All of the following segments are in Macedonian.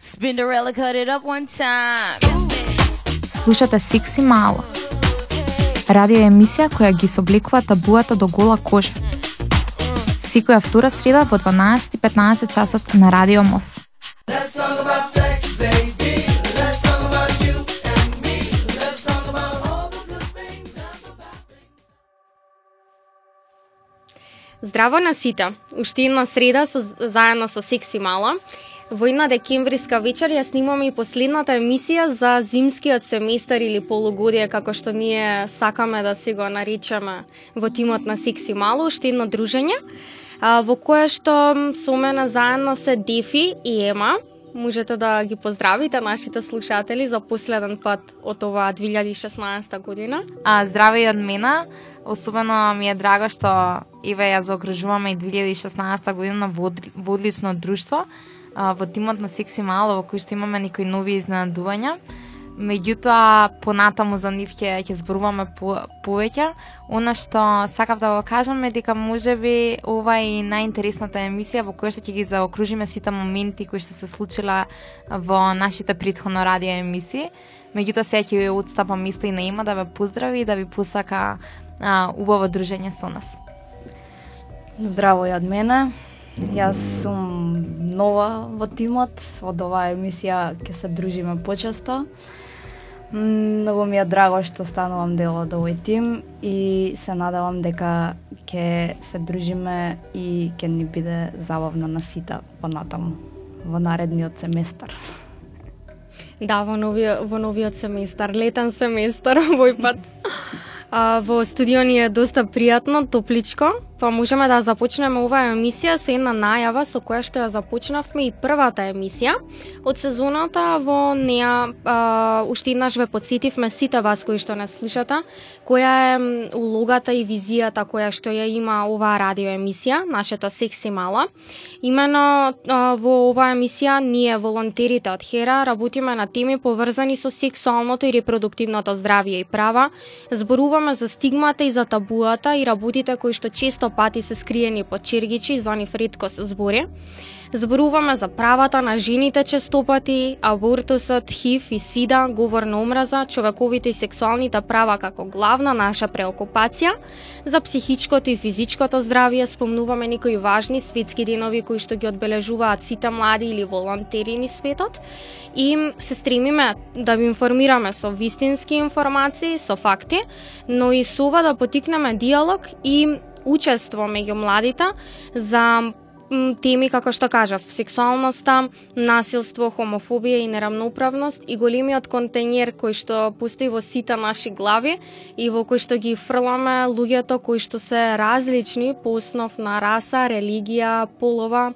Spinderella cut it up one time. Слушате Секси Мало. Радио емисија која ги собликува табуата до гола кожа. Секоја втора среда по 12:15 часот на Радио МОВ. Здраво на сите. Уште една среда со, заедно со Секси Мала. Во една декемвриска вечер ја снимаме и последната емисија за зимскиот семестар или полугодие, како што ние сакаме да си го наричаме во тимот на Секси Мало, уште едно дружење, во кое што со мене заедно се Дефи и Ема. Можете да ги поздравите нашите слушатели за последен пат од оваа 2016 година. А здраве и од мене. Особено ми е драго што Ива ја заокружуваме и 2016 година во, во одлично друштво а, во тимот на Секси Мало во кој што имаме некои нови изненадувања. Меѓутоа, понатаму за нив ќе ќе зборуваме по, повеќе. Она што сакав да го кажам е дека можеби ова е најинтересната емисија во која што ќе ги заокружиме сите моменти кои што се случила во нашите претходно радио емисии. Меѓутоа сега ќе ја отстапам место и на има да ве поздрави и да ви посака а, убаво дружење со нас. Здраво и од мене. Јас сум нова во тимот, од оваа емисија ќе се дружиме почесто. Многу ми е драго што станувам дел од овој тим и се надевам дека ќе се дружиме и ќе ни биде забавно на сите понатаму во наредниот семестар. Да, во новиот, во новиот семестар, летен семестар овој пат. А, во студио ни е доста пријатно, топличко, па можеме да започнеме оваа емисија со една најава со која што ја започнавме и првата емисија од сезоната. Во неа а, уште еднаш ве подсетивме сите вас кои што не слушате, која е улогата и визијата која што ја има оваа радио емисија, нашата секси мала. Имено а, во оваа емисија ние волонтерите од Хера работиме на теми поврзани со сексуалното и репродуктивното здравје и права, зборуваме за стигмата и за табуата и работите кои што често пати се скриени под чергичи за нив ретко се збори. Зборуваме за правата на жените честопати, абортусот, ХИВ и СИДА, говор на омраза, човековите и сексуалните права како главна наша преокупација, за психичкото и физичкото здравје спомнуваме некои важни светски денови кои што ги одбележуваат сите млади или волонтери ни светот и се стремиме да ви информираме со вистински информации, со факти, но и со ова да потикнеме диалог и учество меѓу младите за теми како што кажав, сексуалноста, насилство, хомофобија и неравноправност и големиот контейнер кој што постои во сите наши глави и во кој што ги фрламе луѓето кои што се различни по основ на раса, религија, полова,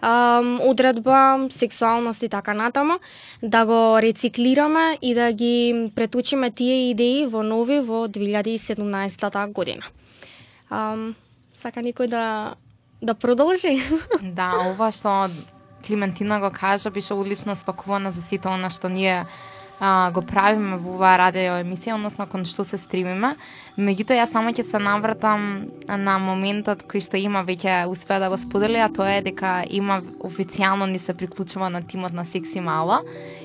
одредба, сексуалност и така натаму, да го рециклираме и да ги претучиме тие идеи во нови во 2017 година. Ам, сака никој да да продолжи? Да, ова што Климентина го кажа беше одлично спакувано за сите она што ние а, го правиме во оваа радио емисија, односно кон што се стримиме. Меѓутоа јас само ќе се навратам на моментот кој што има веќе успеа да го сподели, а тоа е дека има официјално ни се приклучува на тимот на Секси Мала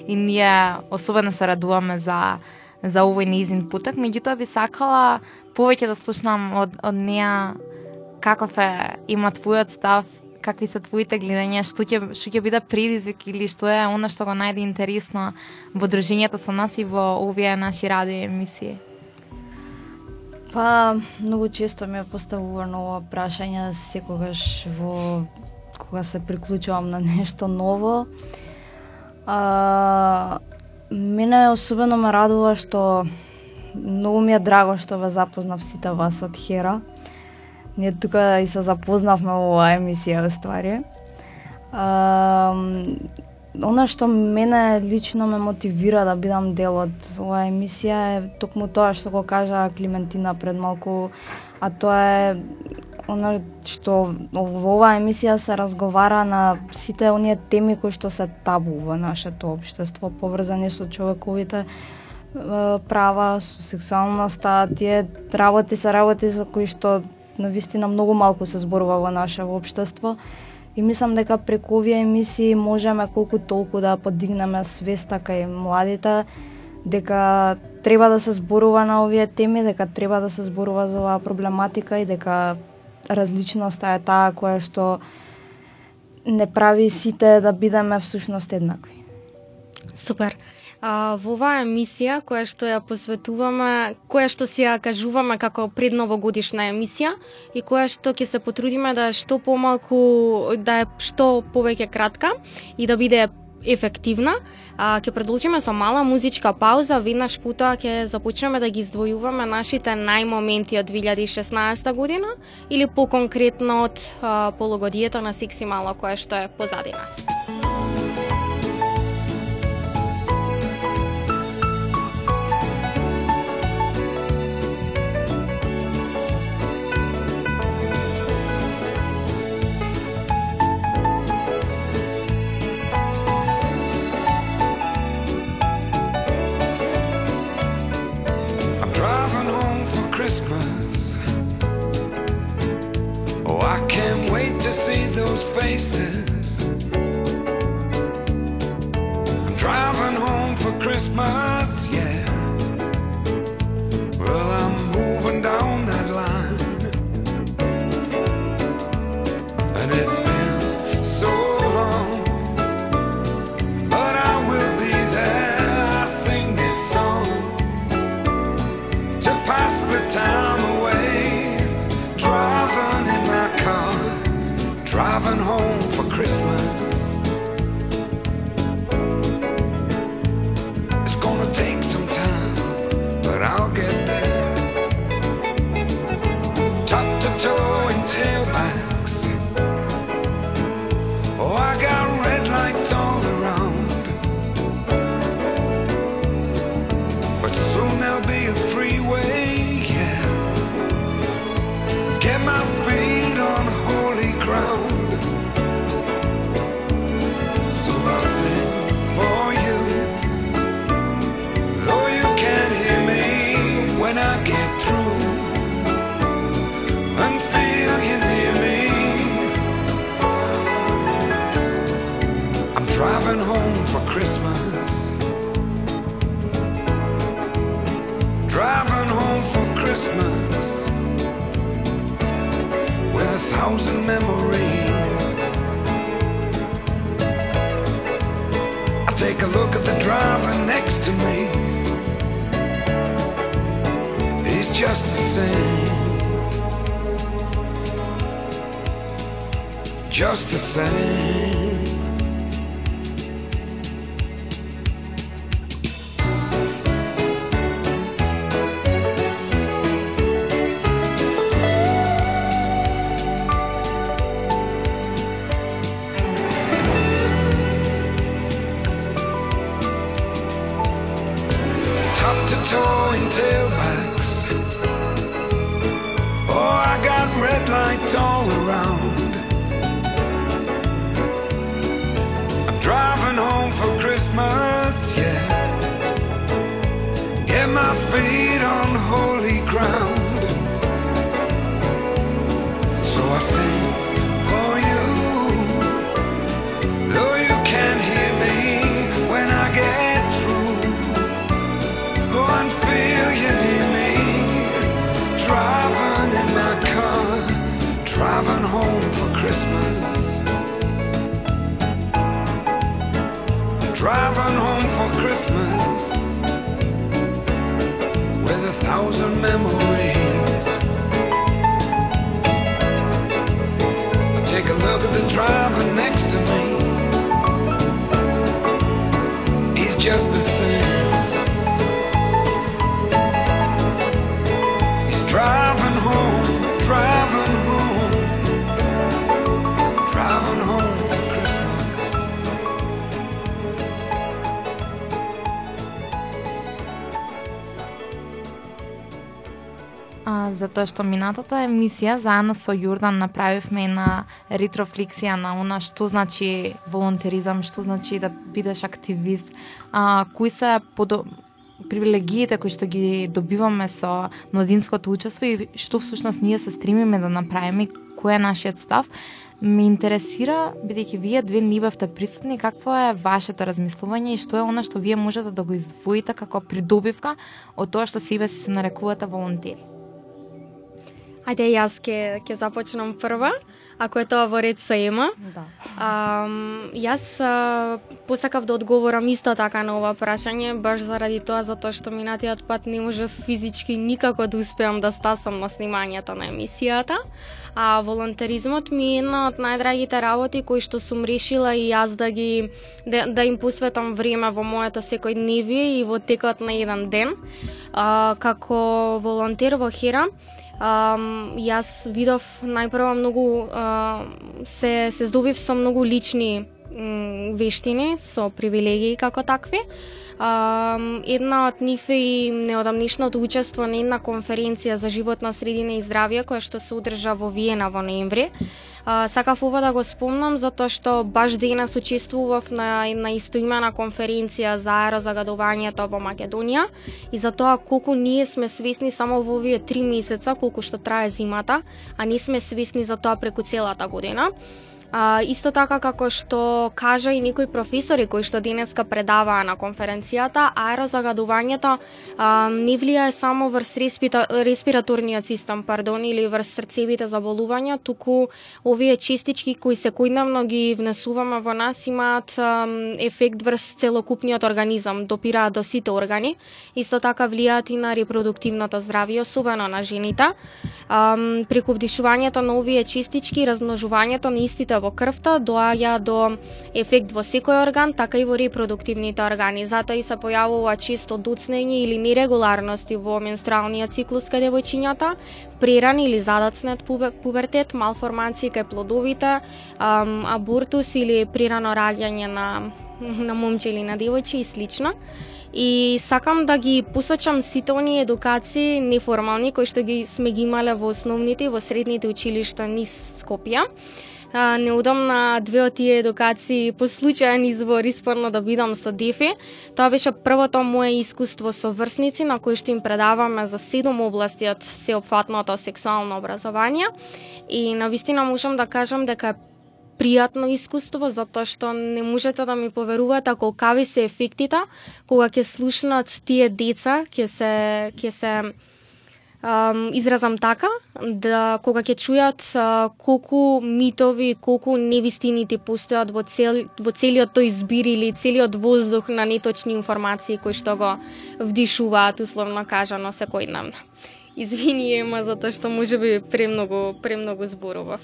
и ние особено се радуваме за за овој неизин путек, меѓутоа би сакала повеќе да слушнам од од неа каков е има твојот став, какви се твоите гледања, што ќе што ќе биде предизвик или што е она што го најде интересно во дружењето со нас и во овие наши радио емисии. Па, многу често ми е поставувано ова прашање секогаш во кога се приклучувам на нешто ново. А, мене особено ме радува што многу ми е драго што ве запознав сите вас од Хера. Ние тука и се запознавме во оваа емисија, ствари. А, она што мене лично ме мотивира да бидам дел од оваа емисија е токму тоа што го кажа Климентина пред малку, а тоа е она што во оваа емисија се разговара на сите оние теми кои што се табу во нашето општество, поврзани со човековите права, со сексуалноста, тие работи се работи за кои што на вистина многу малку се зборува во наше општество. И мислам дека преку овие емисии можеме колку толку да подигнеме свеста кај младите дека треба да се зборува на овие теми, дека треба да се зборува за оваа проблематика и дека различноста е таа која што не прави сите да бидеме всушност еднакви. Супер. А, во оваа емисија која што ја посветуваме, која што си ја кажуваме како предновогодишна емисија и која што ќе се потрудиме да е што помалку, да е што повеќе кратка и да биде ефективна. А, ќе продолжиме со мала музичка пауза, веднаш потоа ќе започнеме да ги издвојуваме нашите најмоменти од 2016 година или поконкретно од а, полугодието на Секси Мала која што е позади нас. See those faces. I'm driving home for Christmas, yeah. Well, I'm moving down that line. And it's driver next to me. He's just the same. Just the same. Driving home for Christmas with a thousand memories. I take a look at the driver next to me. He's just the same. А, затоа што минатата емисија заедно со Јордан направивме една ретрофлексија на она што значи волонтеризам, што значи да бидеш активист, а, кои се подо... привилегиите кои што ги добиваме со младинското учество и што всушност ние се стремиме да направиме, кој е нашиот став. Ме интересира, бидејќи вие две не бевте присутни, какво е вашето размислување и што е она што вие можете да го издвоите како придобивка од тоа што себе си се нарекувате волонтери? Ајде јас ќе ќе започнам прва, ако е тоа во ред со Ема. Да. Ам, јас а, посакав да одговорам исто така на ова прашање, баш заради тоа затоа што минатиот пат не може физички никако да успеам да стасам на снимањето на емисијата. А волонтеризмот ми е една од најдрагите работи кои што сум решила и јас да ги да, да им посветам време во моето секојдневие и во текот на еден ден. А, како волонтер во Хера, Um, јас видов најпрво многу uh, се се здобив со многу лични м, вештини, со привилегии како такви. Um, една од нив е и неодамнишното учество на една конференција за животна средина и здравје која што се одржа во Виена во ноември. А, сакав ова да го спомнам затоа што баш денес учествував на на истоимена конференција за аерозагадувањето во Македонија и за тоа колку ние сме свесни само во овие три месеца колку што трае зимата, а не сме свесни за тоа преку целата година. А, исто така како што кажа и некои професори кои што денеска предаваа на конференцијата, аерозагадувањето а, не влијае само врз респираторниот систем, пардон, или врз срцевите заболувања, туку овие честички кои секојдневно ги внесуваме во нас имаат а, ефект врз целокупниот организам, допираат до сите органи. Исто така влијаат и на репродуктивното здравје, особено на жените. А, преку вдишувањето на овие честички, размножувањето на истите во крвта доаѓа до ефект во секој орган, така и во репродуктивните органи. Затоа и се појавува често дуцнење или нерегуларности во менструалниот циклус кај девојчињата, преран или задоцнет пубертет, малформации кај плодовите, абортус или прерано раѓање на на момче или на девојче и слично. И сакам да ги посочам сите оние едукации неформални кои што ги сме ги имале во основните и во средните училишта низ Скопје а, неудам на две од тие едукации по случајен избор испорно да бидам со Дефи. Тоа беше првото мое искуство со врсници на кои што им предаваме за седум области од сеопфатното сексуално образование и на вистина можам да кажам дека е пријатно искуство затоа што не можете да ми поверувате колкави се ефектите кога ќе слушнат тие деца, ќе се ќе се изразам така, да кога ќе чујат колку митови, колку невистините постојат во, цел, во целиот тој збир или целиот воздух на неточни информации кои што го вдишуваат, условно кажано, секојдневно. Извини, Ема, затоа што може би премногу, премногу зборував.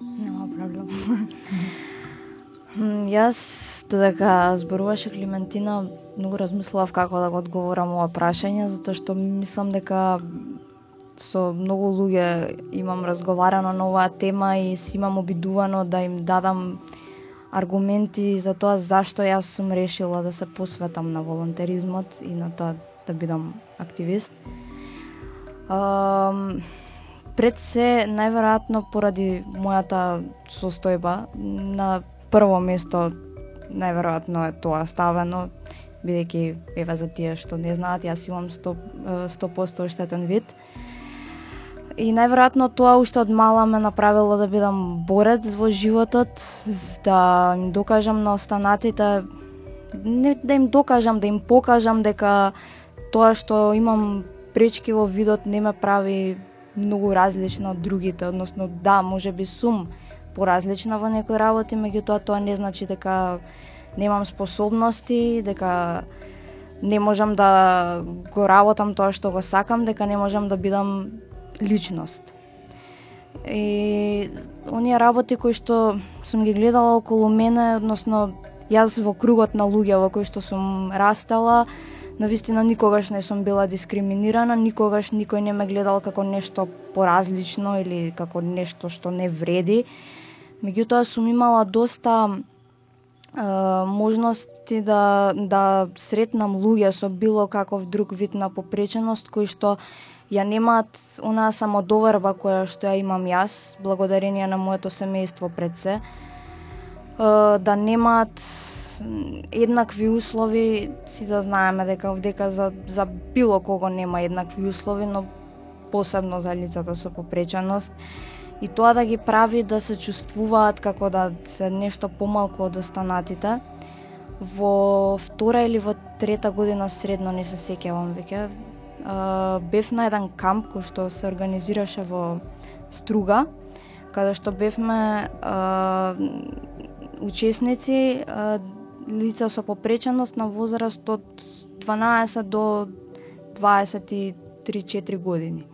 Нема проблем. Јас, додека зборуваше Климентина, многу размислував како да го одговорам ова прашање, затоа што мислам дека со многу луѓе имам разговарано на оваа тема и си имам обидувано да им дадам аргументи за тоа зашто јас сум решила да се посветам на волонтеризмот и на тоа да бидам активист. Пред се, најверојатно поради мојата состојба, на прво место најверојатно е тоа ставено, бидејќи еве за тие што не знаат, јас имам 100%, 100% оштетен вид. И најверојатно тоа уште од мала ме направило да бидам борец во животот, да им докажам на останатите, не да им докажам, да им покажам дека тоа што имам пречки во видот не ме прави многу различна од другите, односно да, може би сум поразлична во некои работи, меѓутоа тоа не значи дека немам способности, дека не можам да го работам тоа што го сакам, дека не можам да бидам личност. И оние работи кои што сум ги гледала околу мене, односно јас во кругот на луѓе во кои што сум растала, на вистина никогаш не сум била дискриминирана, никогаш никој не ме гледал како нешто поразлично или како нешто што не вреди. Меѓутоа сум имала доста е, можности да да сретнам луѓе со било каков друг вид на попреченост кои што ја немаат онаа самодоверба која што ја имам јас, благодарение на моето семејство пред се. Да немаат еднакви услови, си да знаеме дека дека за, за било кого нема еднакви услови, но посебно за лицата со попреченост. и тоа да ги прави да се чувствуваат како да се нешто помалку од останатите. Во втора или во трета година средно не се сеќавам веќе. Бев на еден камп кој што се организираше во Струга, каде што бевме а, учесници а, лица со попреченост на возраст од 12 до 23-4 години.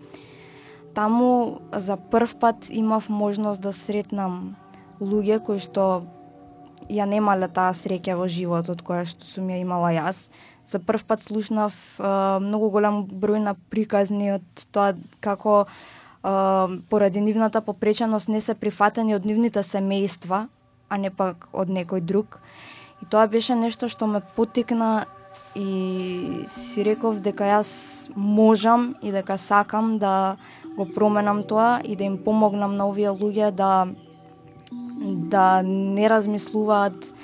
Таму за прв пат имав можност да сретнам луѓе кои што ја немале таа среќа во животот која што сум ја имала јас. За прв пат слушнав а, многу голем број на приказни од тоа како а, поради нивната попреченост не се прифатени од нивните семејства, а не пак од некој друг. И тоа беше нешто што ме потикна и си реков дека јас можам и дека сакам да го променам тоа и да им помогнам на овие луѓе да да не размислуваат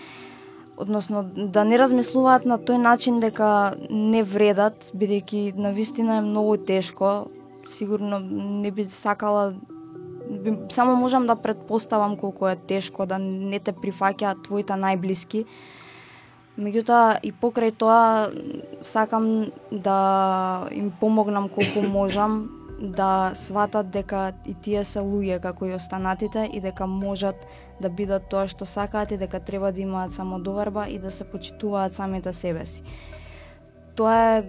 односно да не размислуваат на тој начин дека не вредат, бидејќи на вистина е многу тешко. Сигурно не би сакала би, само можам да предпоставам колку е тешко да не те прифаќаат твоите најблиски. Меѓутоа и покрај тоа сакам да им помогнам колку можам да сватат дека и тие се луѓе како и останатите и дека можат да бидат тоа што сакаат и дека треба да имаат само доверба и да се почитуваат самите себе си. Тоа е, е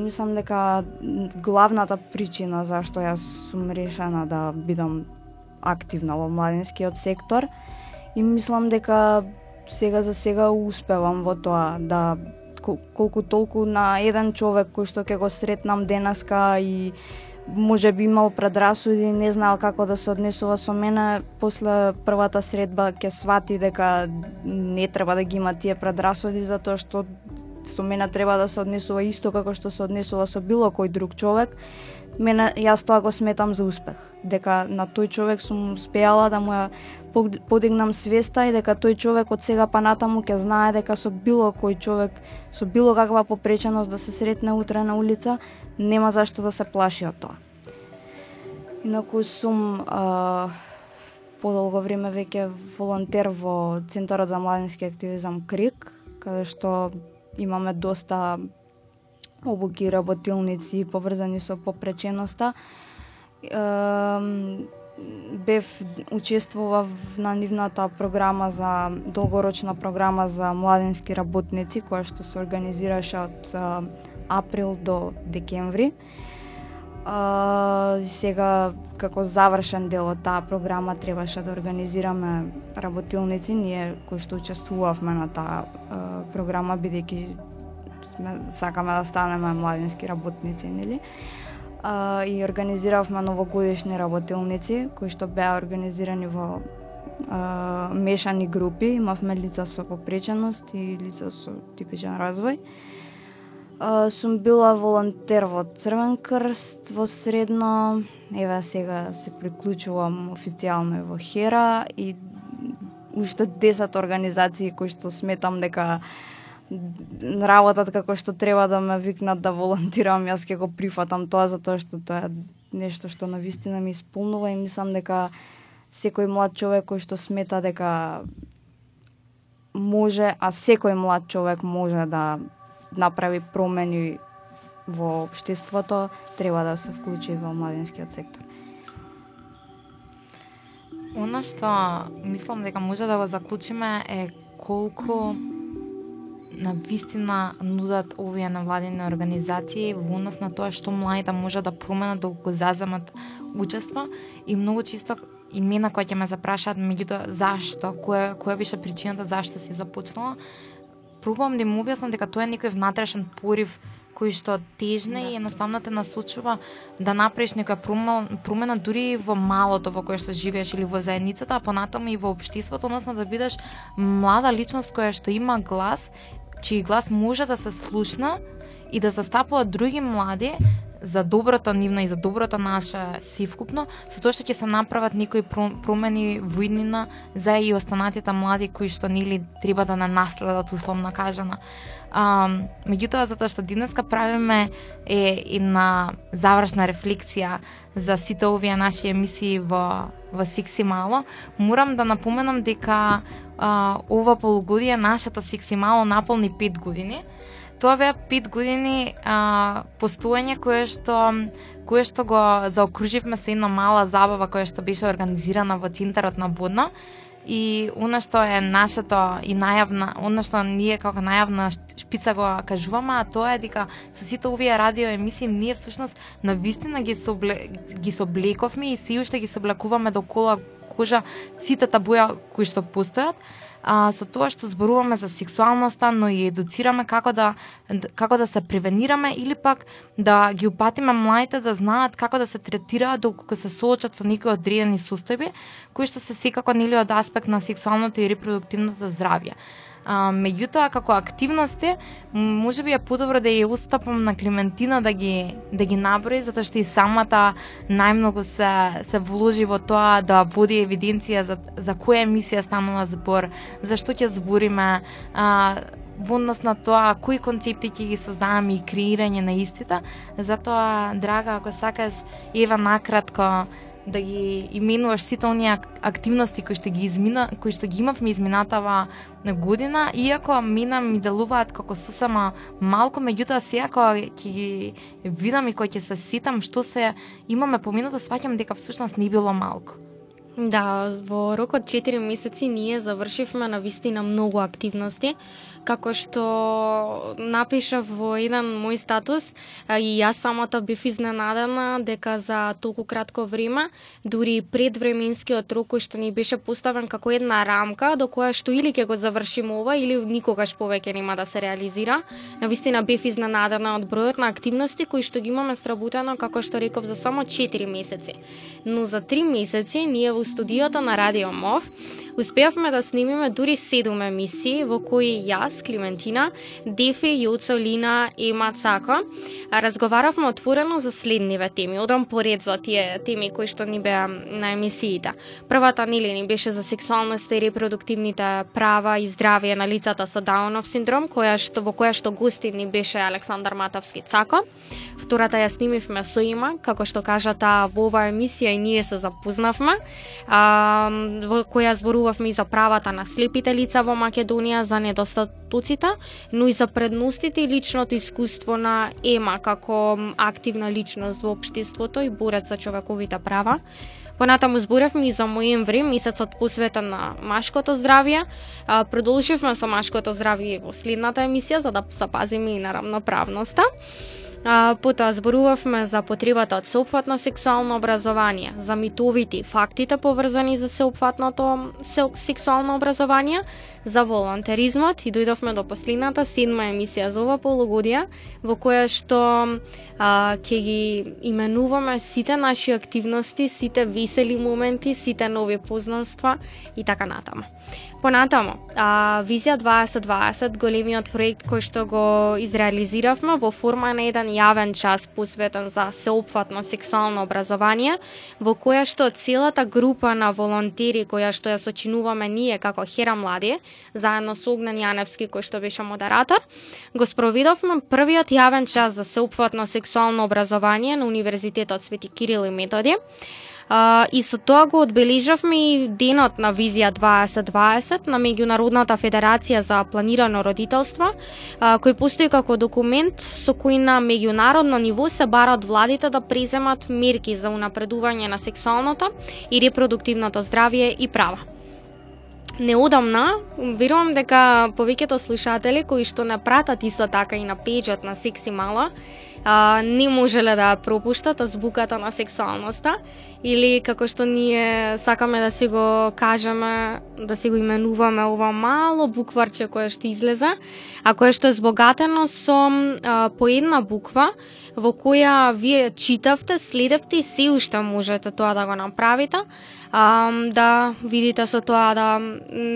мислам дека главната причина зашто јас сум решена да бидам активна во младинскиот сектор и мислам дека сега за сега успевам во тоа да кол- колку толку на еден човек кој што ќе го сретнам денеска и може би имал предрасуди, не знаел како да се однесува со мене, после првата средба ќе свати дека не треба да ги има тие предрасуди затоа што со мене треба да се однесува исто како што се однесува со било кој друг човек. Мене јас тоа го сметам за успех, дека на тој човек сум успеала да му ја подигнам свеста и дека тој човек од сега па натаму ќе знае дека со било кој човек со било каква попреченост да се сретне утре на улица, нема зашто да се плаши од тоа. Инаку сум а, подолго време веќе волонтер во Центарот за младински активизам КРИК, каде што имаме доста обуки работилници поврзани со попреченоста. Ем, бев учествував на нивната програма за долгорочна програма за младински работници која што се организираше од а, април до декември. А, сега како завршен дел од таа програма требаше да организираме работилници, ние кои што учествувавме на таа а, програма бидејќи сме сакаме да станеме младински работници, нели? А, и организиравме новогодишни работилници кои што беа организирани во а, мешани групи, имавме лица со попреченост и лица со типичен развој. А, сум била волонтер во Црвен крст во средно, еве сега се приклучувам официјално во Хера и уште 10 организации кои што сметам дека работат како што треба да ме викнат да волонтирам, јас ќе го прифатам тоа затоа што тоа е нешто што на вистина ми исполнува и мислам дека секој млад човек кој што смета дека може, а секој млад човек може да направи промени во општеството, треба да се вклучи во младинскиот сектор. Она што мислам дека може да го заклучиме е колку на вистина нудат овие невладини организации во однос на тоа што младите може да променат доколку заземат учество и многу чисто имена кои ќе ме запрашаат меѓутоа зашто, која која беше причината зашто си започнала, пробувам да им објаснам дека тоа е некој внатрешен порив кој што тежне да. и едноставно те насочува да направиш некоја промена, промена дури и во малото во кое што живееш или во заедницата, а понатаму и во општеството, односно да бидеш млада личност која што има глас, чиј глас може да се слушна и да застапуваат други млади за доброто нивно и за доброто наше сивкупно, со тоа што ќе се направат некои промени во иднина за и останатите млади кои што нели треба да не наследат условно кажано. А, меѓутоа, затоа што денеска правиме е и на завршна рефлексија за сите овие наши емисии во, во Сикси Мало, морам да напоменам дека а, ова полугодие нашата Сикси Мало наполни 5 години. Тоа беа 5 години а, постоење кое што кое што го заокруживме со една мала забава која што беше организирана во центарот на Водно и она што е нашето и најавна, она што ние како најавна шпица го кажуваме, а тоа е дека со сите овие радио емисии ние всушност на вистина ги собле, ги соблековме и си уште ги соблекуваме до кола кожа сите табуја кои што постојат а, со тоа што зборуваме за сексуалноста, но и едуцираме како да како да се превенираме или пак да ги упатиме младите да знаат како да се третираат доколку се соочат со некои одредени состојби кои што се секако нели од аспект на сексуалното и репродуктивното здравје. А, меѓутоа како активности може би е подобро да ја устапам на Клементина да ги да ги наброи затоа што и самата најмногу се се вложи во тоа да води евиденција за за која емисија станува збор, за што ќе збориме, а, во однос на тоа кои концепти ќе ги создаваме и креирање на истите. Затоа, драга, ако сакаш, ева накратко да ги именуваш сите оние активности кои што ги измина, кои што ги имавме изминатава година, иако мина ми делуваат како сосема малку, меѓутоа секако ќе ги видам и кога ќе се ситам што се имаме поминато, да сваќам дека всушност не било малку. Да, во рок од 4 месеци ние завршивме на вистина многу активности, како што напишав во еден мој статус, и јас самата бив изненадена дека за толку кратко време, дури и пред временскиот рок кој што ни беше поставен како една рамка до која што или ќе го завршиме ова или никогаш повеќе нема да се реализира. На вистина бев изненадена од бројот на активности кои што ги имаме сработено како што реков за само 4 месеци. Но за 3 месеци ние во студиото на Радио МОВ успеавме да снимиме дури 7 емисии во кои јас, Климентина, Дефи, Јоцо, Лина, Ема, Цако, разговаравме отворено за следниве теми. Одам поред за тие теми кои што ни беа на емисиите. Првата нели ни беше за сексуалноста и репродуктивните права и здравје на лицата со Даунов синдром, која што во која што гости ни беше Александар Матовски Цако. Втората ја снимивме со има, како што кажа таа во оваа емисија и ние се запознавме, а, во која зборува зборувавме и за правата на слепите лица во Македонија, за недостатоците, но и за предностите и личното искуство на Ема како активна личност во општеството и борец за човековите права. Понатаму зборевме и за ноември, месецот посветен на машкото здравје. Продолживме со машкото здравје во следната емисија за да запазиме и на рамноправноста. А, потоа зборувавме за потребата од сеопфатно сексуално образование, за митовите и фактите поврзани за сеопфатното сексуално образование, за волонтеризмот и дојдовме до последната седма емисија за ова полугодие, во која што а, ќе ги именуваме сите наши активности, сите весели моменти, сите нови познанства и така натаму. Понатаму, а, Визија 2020, големиот проект кој што го изреализиравме во форма на еден јавен час посветен за сеопфатно сексуално образование, во која што целата група на волонтери која што ја сочинуваме ние како Хера Млади, заедно со Огнен Јаневски кој што беше модератор, го спроведовме првиот јавен час за сеупфатно сексуално образование на Универзитетот Свети Кирил и Методи. Uh, и со тоа го одбележавме и денот на Визија 2020 на Меѓународната федерација за планирано родителство, uh, кој постои како документ со кој на меѓународно ниво се бара од владите да преземат мерки за унапредување на сексуалното и репродуктивното здравје и права. Неодамна, верувам дека повеќето слушатели кои што не пратат исто така и на пејџот на Секси мала а, не можеле да ја пропуштат азбуката на сексуалноста? Или како што ние сакаме да си го кажеме, да си го именуваме ова мало букварче кое што излезе, а кое што е збогатено со а, по една буква во која вие читавте, следевте и се уште можете тоа да го направите, а, да видите со тоа да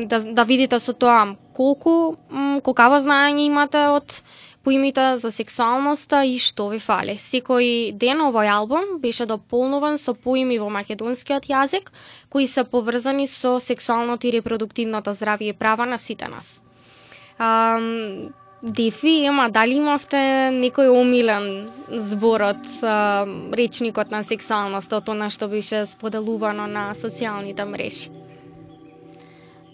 да, да видите со тоа колку м, колкаво знаење имате од поимите за сексуалноста и што ви фали. Секој ден овој албум беше дополнуван со поими во македонскиот јазик кои се поврзани со сексуалното и репродуктивното здравје и права на сите нас. Ам, Дефи, ема дали имавте некој омилен зборот а, речникот на сексуалност, од она што беше споделувано на социјалните мрежи?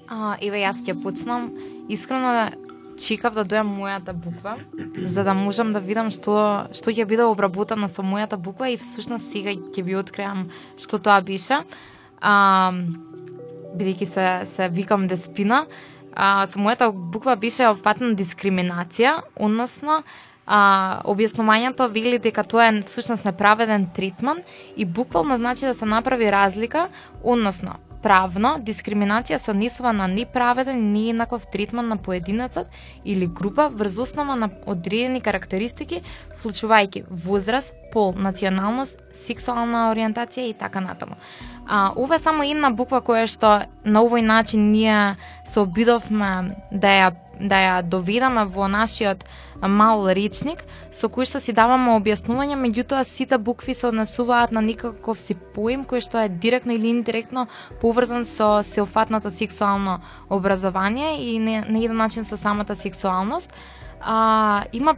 А, еве јас ќе пуцнам. Искрено чекав да дојам мојата буква, за да можам да видам што што ќе биде обработено со мојата буква и всушност сега ќе ви откриам што тоа беше. А, бидејќи се се викам Деспина, а, со мојата буква беше опфатна дискриминација, односно а, објаснувањето вели дека тоа е всушност неправеден третман и буквално значи да се направи разлика, односно правно дискриминација се однесува на неправеден и нееднаков третман на поединецот или група врз основа на одредени карактеристики, вклучувајќи возраст, пол, националност, сексуална ориентација и така натаму. А, ова е само една буква која што на овој начин ние се обидовме да ја да ја доведаме во нашиот мал речник, со кој што си даваме објаснување, меѓутоа сите букви се однесуваат на некаков си поим кој што е директно или индиректно поврзан со сеофатното сексуално образование и не на еден начин со самата сексуалност. А, има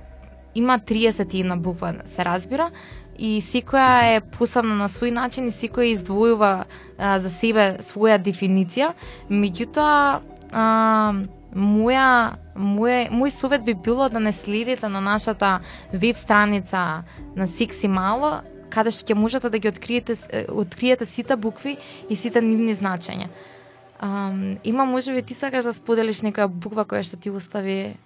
има 31 буква, се разбира, и секоја е посебна на свој начин и секоја издвојува а, за себе своја дефиниција. Меѓутоа, а, моја мој мој совет би било да не следите на нашата веб страница на Секси Мало, каде што ќе можете да ги откриете откриете сите букви и сите нивни значења. Um, има можеби ти сакаш да споделиш некоја буква која што ти остави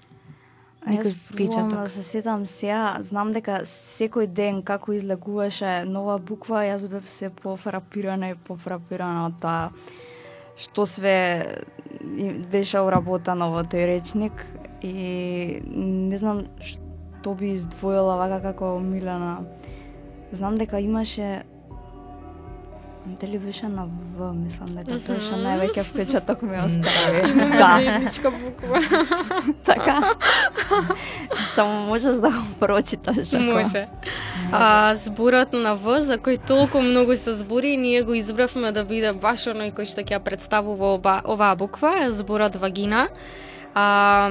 некој Јас пробувам да печаток. се сетам сега, знам дека секој ден како излегуваше нова буква, јас бев се пофрапирана и пофрапирана од тоа што све беше обработано во тој речник и не знам што би издвоила вака како Милана. Знам дека имаше Дали беше на В, мислам дека тоа што највеќе впечаток ми остави. Да. заедничка буква. Така. Само можеш да го прочиташ. ако- Може. А, зборот на В, за кој толку многу се збори, ние го избравме да биде баш оној кој што ќе ја представува оба, оваа буква, зборот вагина. А,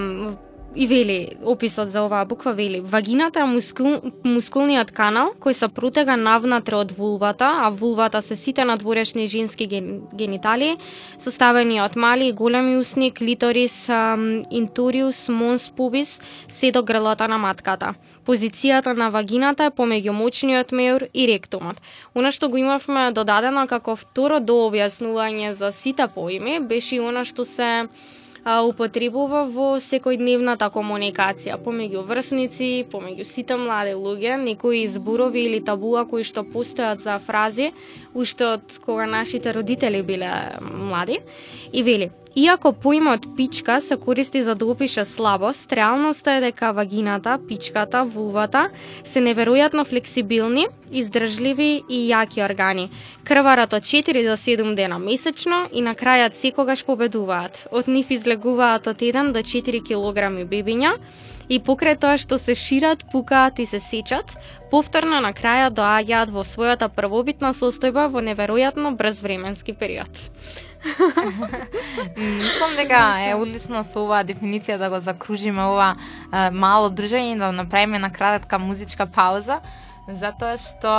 и вели, описот за оваа буква вели, вагината е мускул, мускулниот канал кој се протега навнатре од вулвата, а вулвата се сите надворешни женски ген, гениталии, составени од мали и големи усни, клиторис, интуриус, монс пубис, се до грлата на матката. Позицијата на вагината е помеѓу мочниот меур и ректумот. Она што го имавме додадено како второ дообјаснување за сите поими беше и она што се а, употребува во секојдневната комуникација помеѓу врсници, помеѓу сите млади луѓе, некои зборови или табуа кои што постојат за фрази уште од кога нашите родители биле млади. И вели, Иако поимот пичка се користи за да опише слабост, реалноста е дека вагината, пичката, вулвата се неверојатно флексибилни, издржливи и јаки органи. Крварат од 4 до 7 дена месечно и на крајот секогаш победуваат. Од нив излегуваат од 1 до 4 килограми бебиња и покрај тоа што се шират, пукаат и се сечат, повторно на крајот доаѓаат во својата првобитна состојба во неверојатно брз временски период. Мислам дека е одлично со оваа дефиниција да го закружиме ова е, мало дружење и да направиме на кратка музичка пауза, затоа што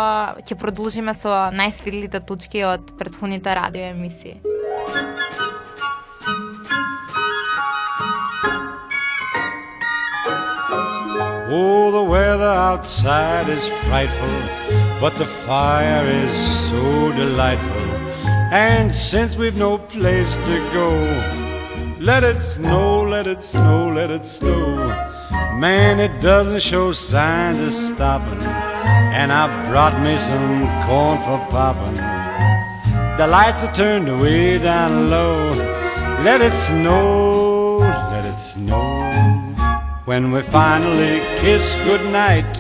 ќе продолжиме со најсвирлите точки од претходните радио емисии. Oh, the weather outside is frightful, but the fire is so delightful. And since we've no place to go, let it snow, let it snow, let it snow. Man, it doesn't show signs of stopping. And I brought me some corn for popping. The lights are turned way down low. Let it snow, let it snow. When we finally kiss goodnight,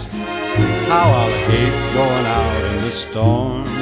how I'll hate going out in the storm.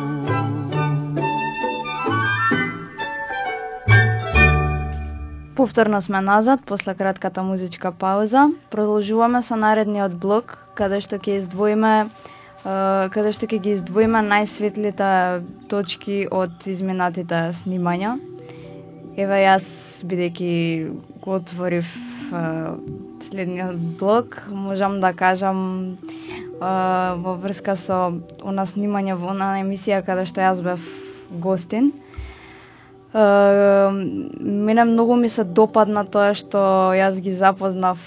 Повторно сме назад после кратката музичка пауза. Продолжуваме со наредниот блок каде што ќе издвоиме каде што ќе ги издвоиме најсветлите точки од изминатите снимања. Еве јас бидејќи го отворив следниот блок, можам да кажам во врска со она снимање во она емисија каде што јас бев гостин. Мене многу ми се допадна тоа што јас ги запознав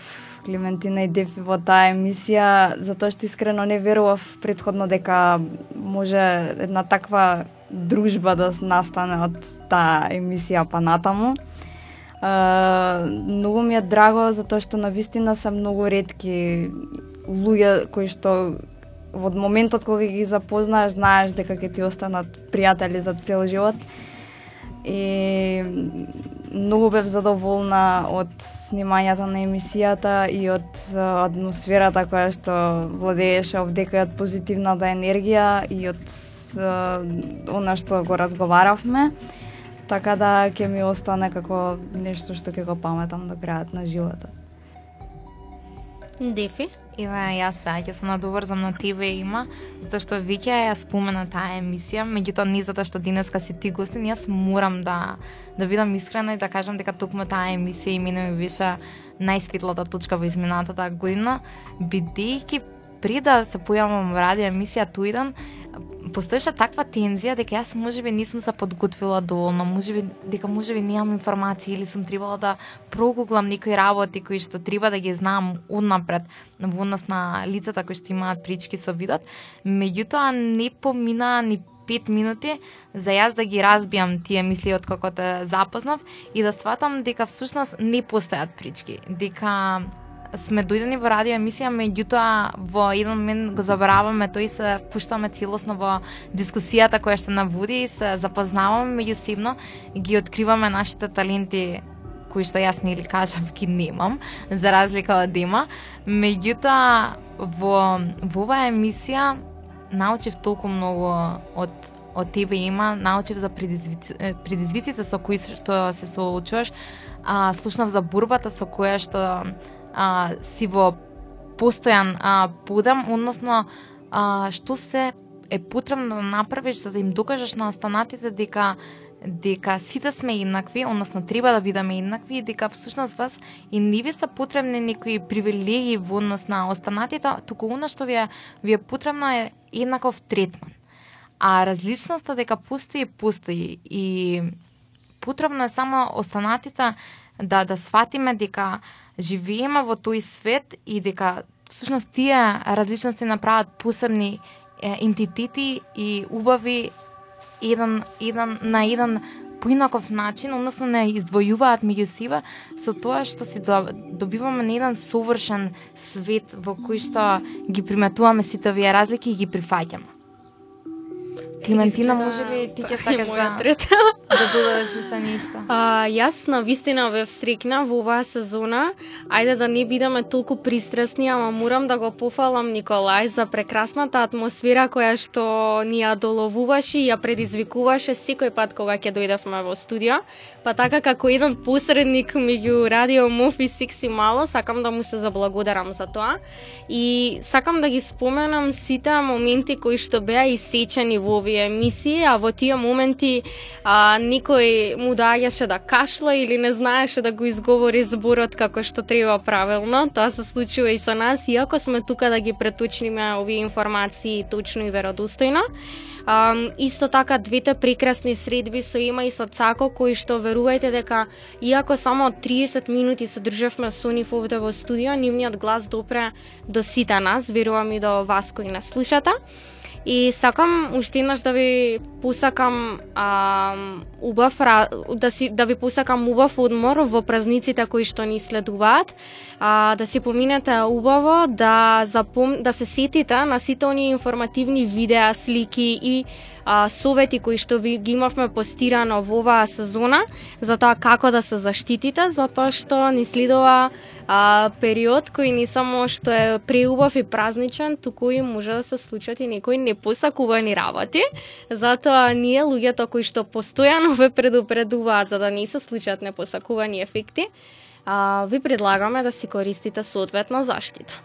Клементина и Дефи во таа емисија, затоа што искрено не верував предходно дека може една таква дружба да настане од таа емисија па натаму. Uh, многу ми е драго затоа што на вистина се многу ретки луѓе кои што во моментот кога ги запознаеш знаеш дека ќе ти останат пријатели за цел живот и многу бев задоволна од снимањата на емисијата и од атмосферата која што владееше овдека и од позитивната енергија и од она што го разговаравме. Така да ќе ми остане како нешто што ќе го паметам до крајот на животот. Дефи? Ива, јас сега ќе се надоврзам на тебе има, затоа што веќе ја спомена таа емисија, меѓутоа не затоа што денеска си ти гостин, јас морам да да бидам искрена и да кажам дека токму таа емисија и мене ми беше најсветлата точка во изминатата година, бидејќи пред да се појавам во радио емисија Туидан, постоеше таква тензија дека јас можеби не сум се подготвила доволно, можеби дека можеби немам информации или сум требала да прогуглам некои работи кои што треба да ги знам однапред во однос на лицата кои што имаат прички со видот. Меѓутоа не помина ни пет минути за јас да ги разбијам тие мисли од како те запознав и да сватам дека всушност не постојат прички, дека сме дојдени во радио емисија, меѓутоа во еден момент го забораваме тој и се впуштаме целосно во дискусијата која што наводи и се запознаваме меѓусебно и ги откриваме нашите таленти кои што јас нели кажав ги немам, за разлика од Дима. Меѓутоа во во оваа емисија научив толку многу од од тебе има, научив за предизвици, предизвиците со кои што се соочуваш, а, слушнав за борбата со која што а, си во постојан а, подам, односно а, што се е потребно да направиш за да им докажеш на останатите дека дека сите да сме еднакви, односно треба да бидеме еднакви, и дека всушност вас и не ви се потребни некои привилегии во однос на останатите, туку она што ви е, ви е потребно е еднаков третман. А различноста дека постои, постои и потребно е само останатите да да сватиме дека живееме во тој свет и дека всушност тие различности направат посебни е, ентитети и убави еден, еден на еден поинаков начин, односно не издвојуваат меѓу себе со тоа што си добиваме на еден совршен свет во кој што ги приметуваме сите овие разлики и ги прифаќаме. Климентина, може би ти ќе сакаш да, да додадеш уште нешто. А, јас на вистина бев срекна во оваа сезона. Ајде да не бидеме толку пристрасни, ама морам да го пофалам Николај за прекрасната атмосфера која што ни ја доловуваше и ја предизвикуваше секој пат кога ќе дојдевме во студио. Па така како еден посредник меѓу Радио Мов и Сикси Мало, сакам да му се заблагодарам за тоа. И сакам да ги споменам сите моменти кои што беа исечени во овие емисии, а во тие моменти а, никој му доаѓаше да кашла или не знаеше да го изговори зборот како што треба правилно. Тоа се случува и со нас, иако сме тука да ги претучниме овие информации точно и веродостојно. Um, исто така двете прекрасни средби со Ема и со Цако кои што верувајте дека иако само 30 минути се држевме со нив овде во студио, нивниот глас допре до сите нас, верувам и до вас кои нас слушате. И сакам уште еднаш да ви посакам а, убав да си да ви посакам убав одмор во празниците кои што ни следуваат. А, да си поминете убаво, да запом да се сетите на сите оние информативни видеа, слики и а, совети кои што ви ги имавме постирано во оваа сезона за тоа како да се заштитите, затоа што ни следува а, период кој не само што е преубав и празничен, туку и може да се случат и некои непосакувани работи. Затоа ние луѓето кои што постојано ве предупредуваат за да не се случат непосакувани ефекти, а, ви предлагаме да си користите соодветна заштита.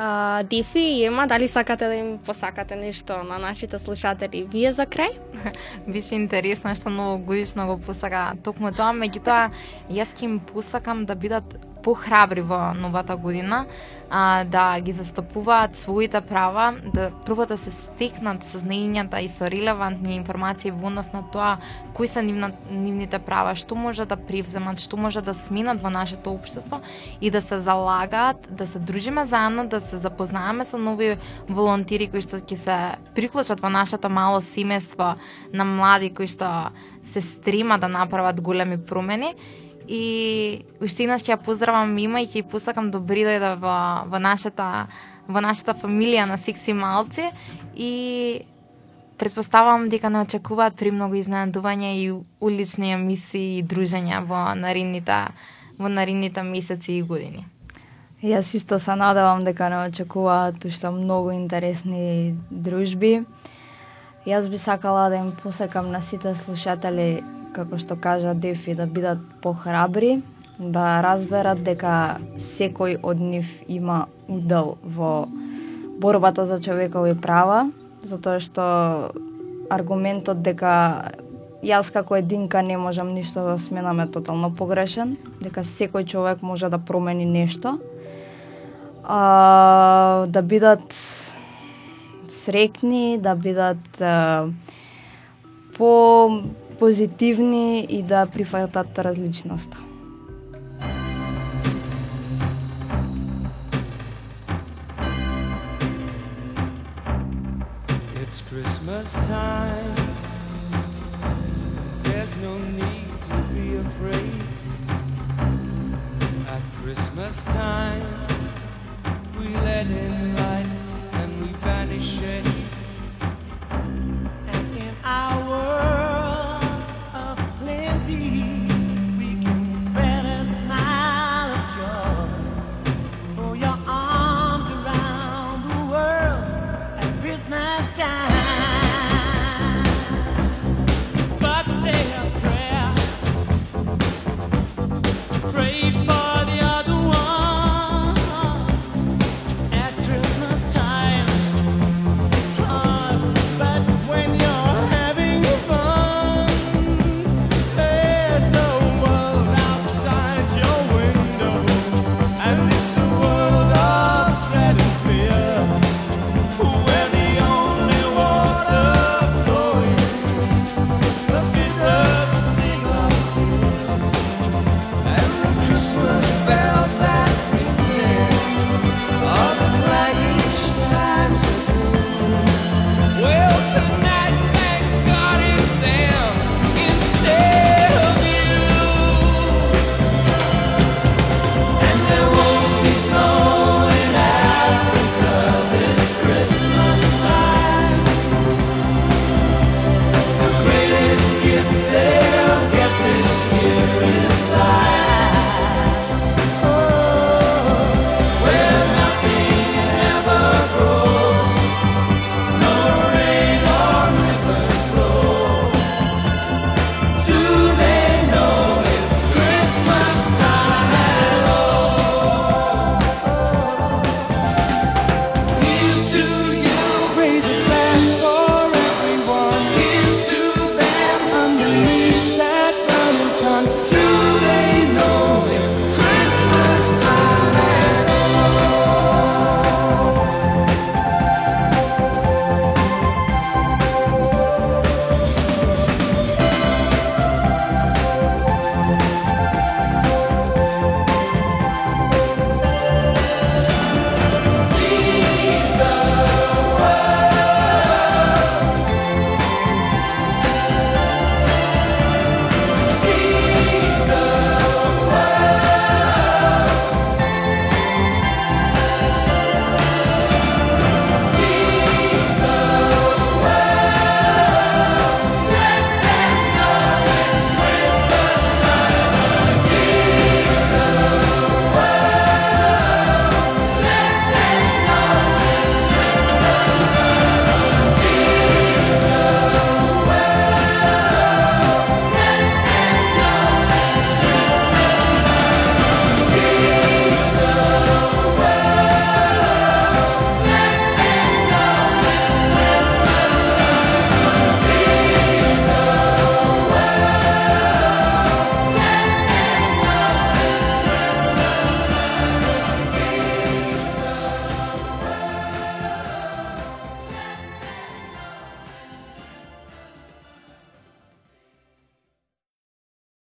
А, Дефи и Ема, дали сакате да им посакате нешто на нашите слушатели вие за крај? Беше интересно што новогодишно го посака токму тоа, меѓутоа јас ќе им посакам да бидат похрабри во новата година, а, да ги застапуваат своите права, да прво да се стекнат со знаењата и со релевантни информации во однос на тоа кои се нивна, нивните права, што може да превземат, што може да сменат во нашето општество и да се залагаат, да се дружиме заедно, да се запознаеме со нови волонтери кои што ќе се приклучат во нашето мало семејство на млади кои што се стрима да направат големи промени и уште еднаш ќе ја поздравам Мима и ќе ја посакам да добри дојде да во, во нашата во нашата фамилија на секси малци и предпоставам дека не очекуваат премногу изненадувања и улични емисии и дружења во наредните во наредните месеци и години. Јас исто се надевам дека не очекуваат уште многу интересни дружби. Јас би сакала да им посекам на сите слушатели, како што кажа Дефи, да бидат похрабри, да разберат дека секој од нив има удел во борбата за човекови права, затоа што аргументот дека јас како единка не можам ништо да сменам е тотално погрешен, дека секој човек може да промени нешто. А, да бидат срекни, да бидат а, по позитивни и да прифатат различноста. It's Christmas time. There's no need to be afraid. At Christmas time,